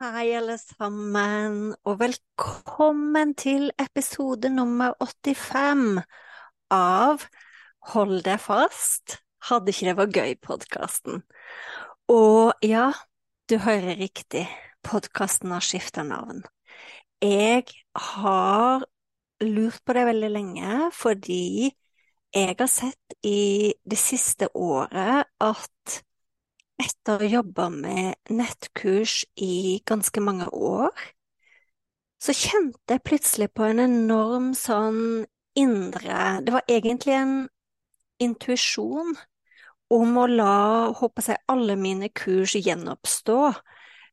Hei, alle sammen, og velkommen til episode nummer 85 av Hold deg fast, hadde ikke det vært gøy-podkasten. Og ja, du hører riktig, podkasten har skifta navn. Jeg har lurt på det veldig lenge, fordi jeg har sett i det siste året at etter å ha jobba med nettkurs i ganske mange år, så kjente jeg plutselig på en enorm sånn indre Det var egentlig en intuisjon om å la, håper jeg, alle mine kurs gjenoppstå.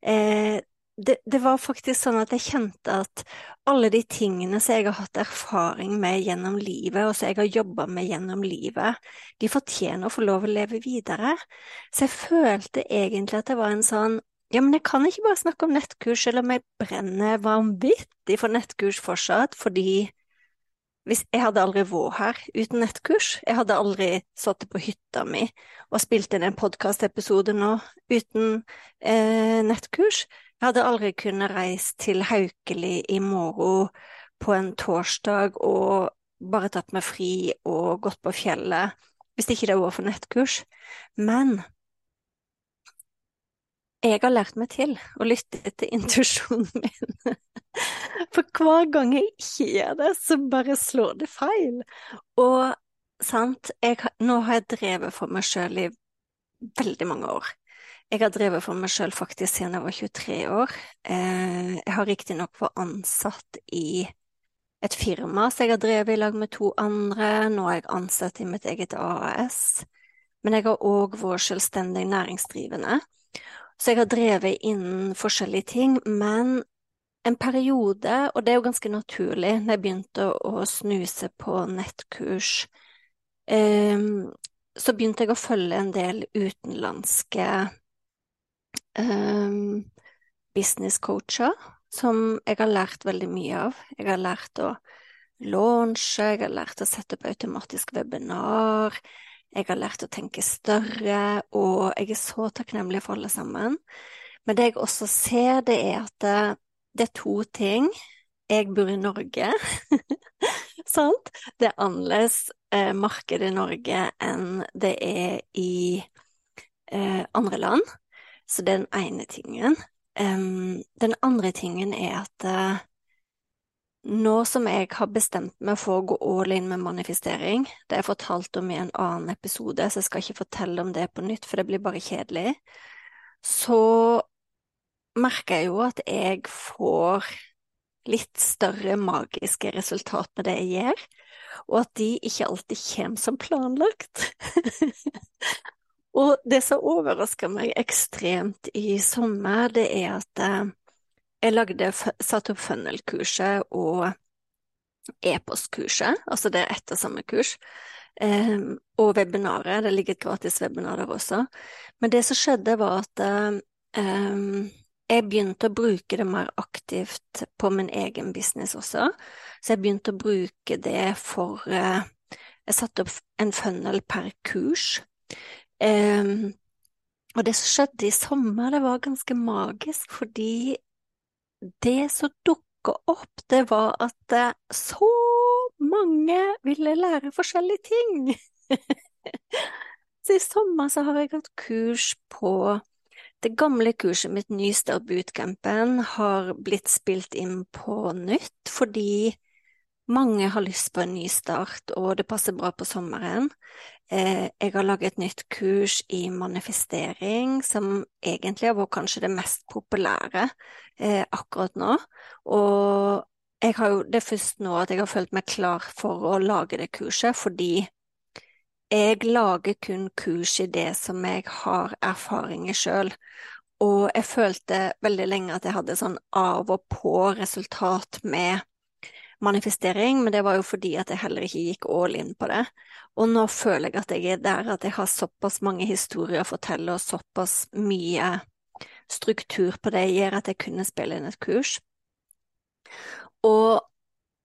Eh, det, det, var faktisk sånn at jeg kjente at alle de tingene som jeg har hatt erfaring med gjennom livet, og som jeg har jobba med gjennom livet, de fortjener å få lov å leve videre. Så jeg følte egentlig at det var en sånn ja, men jeg kan ikke bare snakke om nettkurs, selv om jeg brenner vanvittig for nettkurs fortsatt, fordi hvis, jeg hadde aldri vært her uten nettkurs. Jeg hadde aldri sittet på hytta mi og spilt inn en podkastepisode nå uten eh, nettkurs. Jeg hadde aldri kunnet reist til Haukeli i morgen på en torsdag og bare tatt meg fri og gått på fjellet, hvis ikke det var for nettkurs. Men jeg har lært meg til å lytte til intuisjonen min. For hver gang jeg ikke gjør det, så bare slår det feil. Og sant, jeg, nå har jeg drevet for meg sjøl i veldig mange år. Jeg har drevet for meg sjøl faktisk siden jeg var 23 år. Eh, jeg har riktignok vært ansatt i et firma, så jeg har drevet i lag med to andre. Nå er jeg ansatt i mitt eget AAS, Men jeg har òg vært selvstendig næringsdrivende. Så jeg har drevet innen forskjellige ting. Men en periode, og det er jo ganske naturlig, når jeg begynte å snuse på nettkurs, eh, så begynte jeg å følge en del utenlandske um, businesscoacher som jeg har lært veldig mye av. Jeg har lært å launche, jeg har lært å sette opp automatisk webinar, jeg har lært å tenke større, og jeg er så takknemlig for alle sammen. Men det jeg også ser, det er at det, det er to ting. Jeg bor i Norge, sant? Det er annerledes eh, marked i Norge enn det er i eh, andre land. Så det er den ene tingen. Um, den andre tingen er at uh, nå som jeg har bestemt meg for å gå all in med manifestering, det er fortalt om i en annen episode, så jeg skal ikke fortelle om det på nytt, for det blir bare kjedelig, så merker jeg jo at jeg får litt større magiske resultat med det jeg gjør, og at de ikke alltid kommer som planlagt. Og det som overrasker meg ekstremt i sommer, det er at eh, jeg lagde, satte opp funnel-kurset og e-postkurset, altså det er ett og samme kurs, um, og webinaret, det ligger et gratis webinar der også. Men det som skjedde, var at um, jeg begynte å bruke det mer aktivt på min egen business også, så jeg begynte å bruke det for Jeg satte opp en funnel per kurs. Um, og det som skjedde i sommer, det var ganske magisk, fordi det som dukka opp, det var at så mange ville lære forskjellige ting. så i sommer så har jeg hatt kurs på det gamle kurset mitt, Nystart bootcampen, har blitt spilt inn på nytt fordi mange har lyst på en ny start, og det passer bra på sommeren. Eh, jeg har laget et nytt kurs i manifestering, som egentlig har vært kanskje det mest populære eh, akkurat nå. Og jeg har jo, det er først nå at jeg har følt meg klar for å lage det kurset, fordi jeg lager kun kurs i det som jeg har erfaring i sjøl. Og jeg følte veldig lenge at jeg hadde sånn av og på resultat med manifestering, men det var jo fordi at jeg heller ikke gikk all in på det. Og nå føler jeg at jeg er der at jeg har såpass mange historier å fortelle og såpass mye struktur på det gjør at jeg kunne spille inn et kurs. Og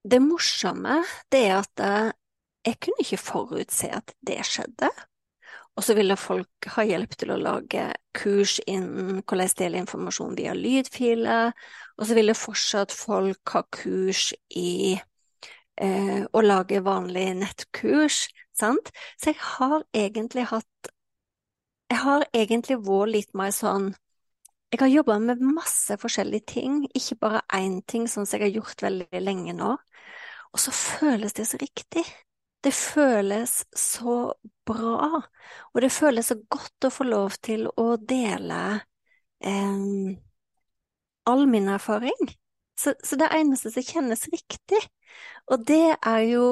det morsomme, det er at eh, jeg kunne ikke forutse at det skjedde. Og så ville folk ha hjelp til å lage kurs innen hvordan dele informasjon via lydfiler, og så ville fortsatt folk ha kurs i eh, å lage vanlig nettkurs, sant? Så jeg har egentlig hatt Jeg har egentlig vært litt mer sånn Jeg har jobba med masse forskjellige ting, ikke bare én ting, sånn som jeg har gjort veldig lenge nå. Og så føles det så riktig. Det føles så bra, og det føles så godt å få lov til å dele eh, all min erfaring. Så, så, det eneste som kjennes riktig, og det er jo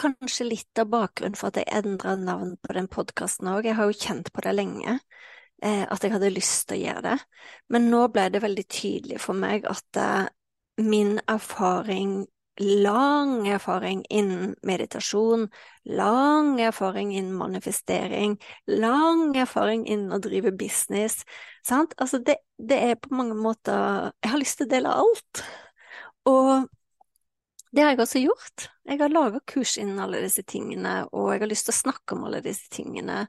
kanskje litt av bakgrunnen for at jeg endra navn på den podkasten òg. Jeg har jo kjent på det lenge, eh, at jeg hadde lyst til å gjøre det, men nå ble det veldig tydelig for meg at eh, min erfaring lang erfaring innen meditasjon, lang erfaring innen manifestering, lang erfaring innen å drive business. Sant? Altså det, det, er på mange måter Jeg har lyst til å dele alt. Og det har jeg også gjort. Jeg har laga kurs innen alle disse tingene, og jeg har lyst til å snakke om alle disse tingene.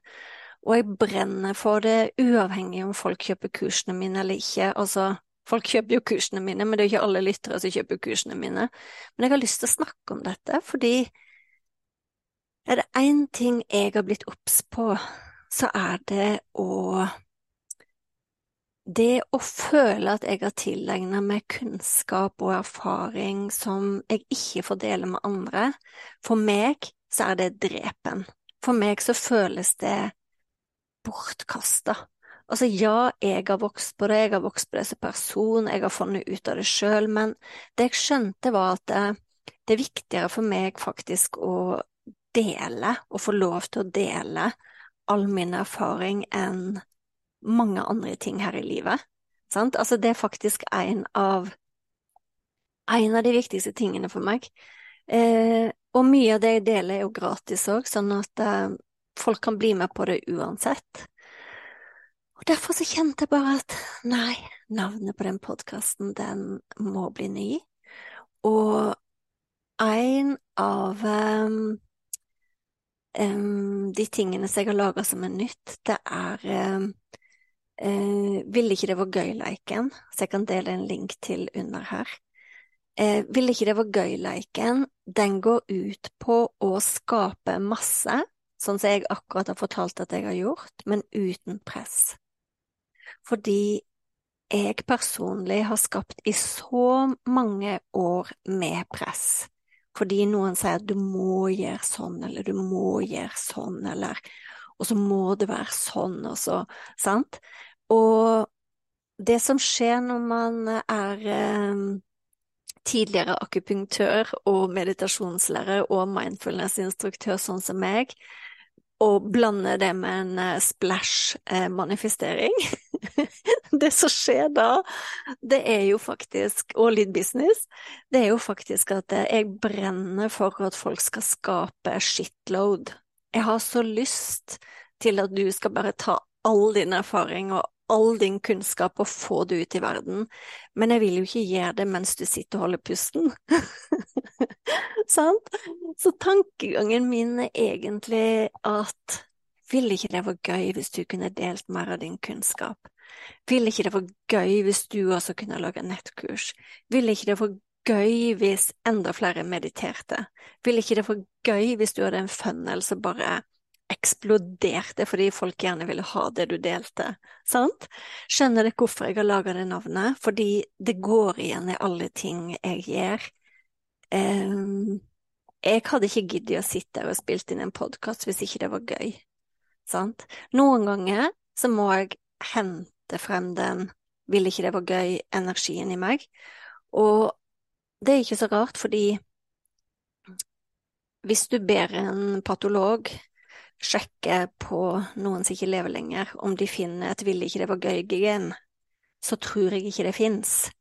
Og jeg brenner for det, uavhengig om folk kjøper kursene mine eller ikke. Altså, Folk kjøper jo kursene mine, men det er ikke alle lyttere som kjøper kursene mine. Men jeg har lyst til å snakke om dette, fordi er det én ting jeg har blitt obs på, så er det å Det å føle at jeg har tilegnet meg kunnskap og erfaring som jeg ikke får dele med andre, for meg så er det drepen. For meg så føles det bortkasta. Altså, ja, jeg har vokst på det, jeg har vokst på det som person, jeg har funnet ut av det sjøl, men det jeg skjønte var at det, det, er viktigere for meg faktisk å dele, og få lov til å dele all min erfaring enn mange andre ting her i livet. Sant? Altså, det er faktisk en av, en av de viktigste tingene for meg. Eh, og mye av det jeg deler er jo gratis òg, sånn at eh, folk kan bli med på det uansett. Og derfor så kjente jeg bare at nei, navnet på den podkasten, den må bli ny. Og en av um, um, de tingene som jeg har laga som er nytt, det er um, uh, Ville ikke det var gøy-leiken, så jeg kan dele en link til under her. Uh, Ville ikke det var gøy-leiken, den går ut på å skape masse, sånn som jeg akkurat har fortalt at jeg har gjort, men uten press fordi jeg personlig har skapt i så mange år med press. Fordi noen sier at du må gjøre sånn, eller du må gjøre sånn, eller Og så må det være sånn, og så Sant? Og det som skjer når man er eh, tidligere akupunktør og meditasjonslærer og mindfulness-instruktør, sånn som meg, og blande det med en uh, splash-manifestering. Uh, det som skjer da, det er jo faktisk, og litt business, det er jo faktisk at uh, jeg brenner for at folk skal skape shitload. Jeg har så lyst til at du skal bare ta all din erfaring og all din kunnskap og få det ut i verden, men jeg vil jo ikke gjøre det mens du sitter og holder pusten. Sant? Så tankegangen min er egentlig at ville ikke det vært gøy hvis du kunne delt mer av din kunnskap? Ville ikke det vært gøy hvis du også kunne lage nettkurs? Ville ikke det vært gøy hvis enda flere mediterte? Ville ikke det vært gøy hvis du hadde en funnel som bare eksploderte fordi folk gjerne ville ha det du delte, sant? Skjønner dere hvorfor jeg har laga det navnet? Fordi det går igjen i alle ting jeg gjør. Um, jeg hadde ikke giddet å sitte her og spilt inn en podkast hvis ikke det var gøy, sant? Noen ganger så må jeg hente frem den ville ikke det var gøy, energien i meg. Og det er ikke så rart, fordi hvis du ber en patolog sjekke på noen som ikke lever lenger, om de finner et 'ville ikke det var gøy'-gen, så tror jeg ikke det fins.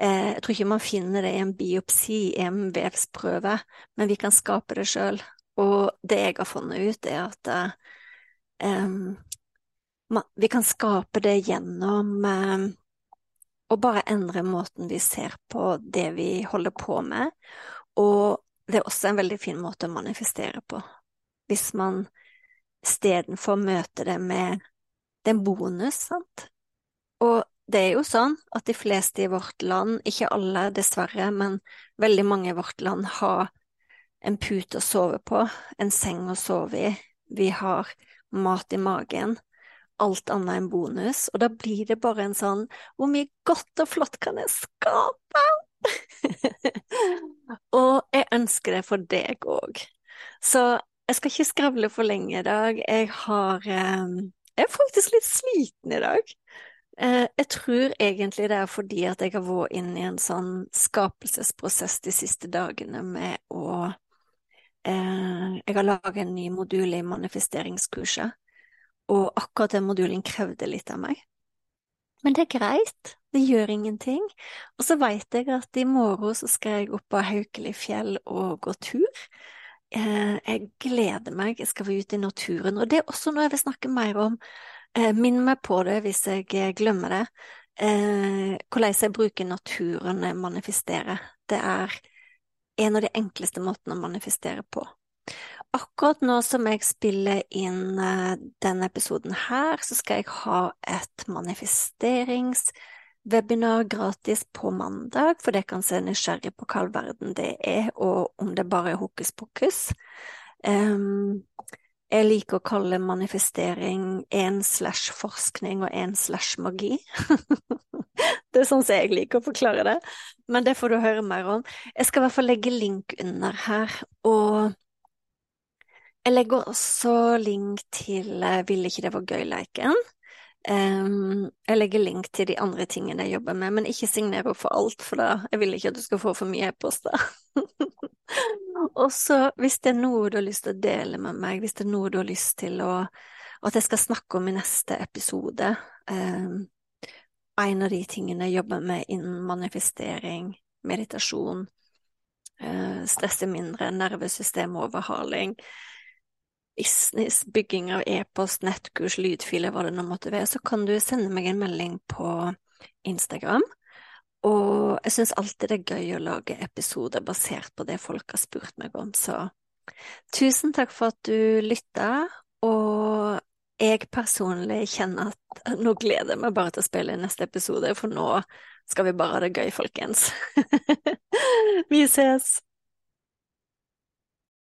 Eh, jeg tror ikke man finner det i en biopsi, i en vevsprøve, men vi kan skape det sjøl. Og det jeg har funnet ut, er at um, vi kan skape det gjennom um, å bare endre måten vi ser på det vi holder på med, og det er også en veldig fin måte å manifestere på. Hvis man istedenfor møte det med det er en bonus, sant? Og det er jo sånn at de fleste i vårt land, ikke alle dessverre, men veldig mange i vårt land har en pute å sove på, en seng å sove i, vi har mat i magen, alt annet enn bonus, og da blir det bare en sånn Hvor mye godt og flott kan jeg skape? og jeg ønsker det for deg òg. Så jeg skal ikke skravle for lenge i dag. Jeg har eh, Jeg er faktisk litt sliten i dag. Eh, jeg tror egentlig det er fordi at jeg har vært inne i en sånn skapelsesprosess de siste dagene med å eh, Jeg har laget en ny modul i manifesteringskurset og akkurat den modulen krevde litt av meg. Men det er greit, det gjør ingenting. Og så veit jeg at i morgen så skal jeg opp på Haukelifjell og gå tur. Eh, jeg gleder meg, jeg skal være ute i naturen, og det er også noe jeg vil snakke mer om. Eh, minn meg på det hvis jeg eh, glemmer det. Hvordan jeg bruker naturen når jeg manifesterer. Det er en av de enkleste måtene å manifestere på. Akkurat nå som jeg spiller inn denne episoden her, så skal jeg ha et manifesteringswebinar gratis på mandag, for det kan se nysgjerrig på hva verden det er, og om det bare er hokus pokus. Um, jeg liker å kalle manifestering én slash forskning og én slash magi. det er sånn som jeg liker å forklare det, men det får du høre mer om. Jeg skal i hvert fall legge link under her, og jeg legger også link til Ville ikke det var gøy-leken. Um, jeg legger link til de andre tingene jeg jobber med, men ikke signer opp for alt, for da jeg vil ikke at du skal få for mye e-poster. og så, hvis det er noe du har lyst til å dele med meg, hvis det er noe du har lyst til å at jeg skal snakke om i neste episode, um, en av de tingene jeg jobber med innen manifestering, meditasjon, uh, stresse mindre, nervesystemoverhaling, business, bygging av e-post, nettkurs, lydfiler, hva det nå måtte være, så kan du sende meg en melding på Instagram. Og jeg syns alltid det er gøy å lage episoder basert på det folk har spurt meg om, så tusen takk for at du lytta, og jeg personlig kjenner at nå gleder jeg meg bare til å spille i neste episode, for nå skal vi bare ha det gøy, folkens. vi ses!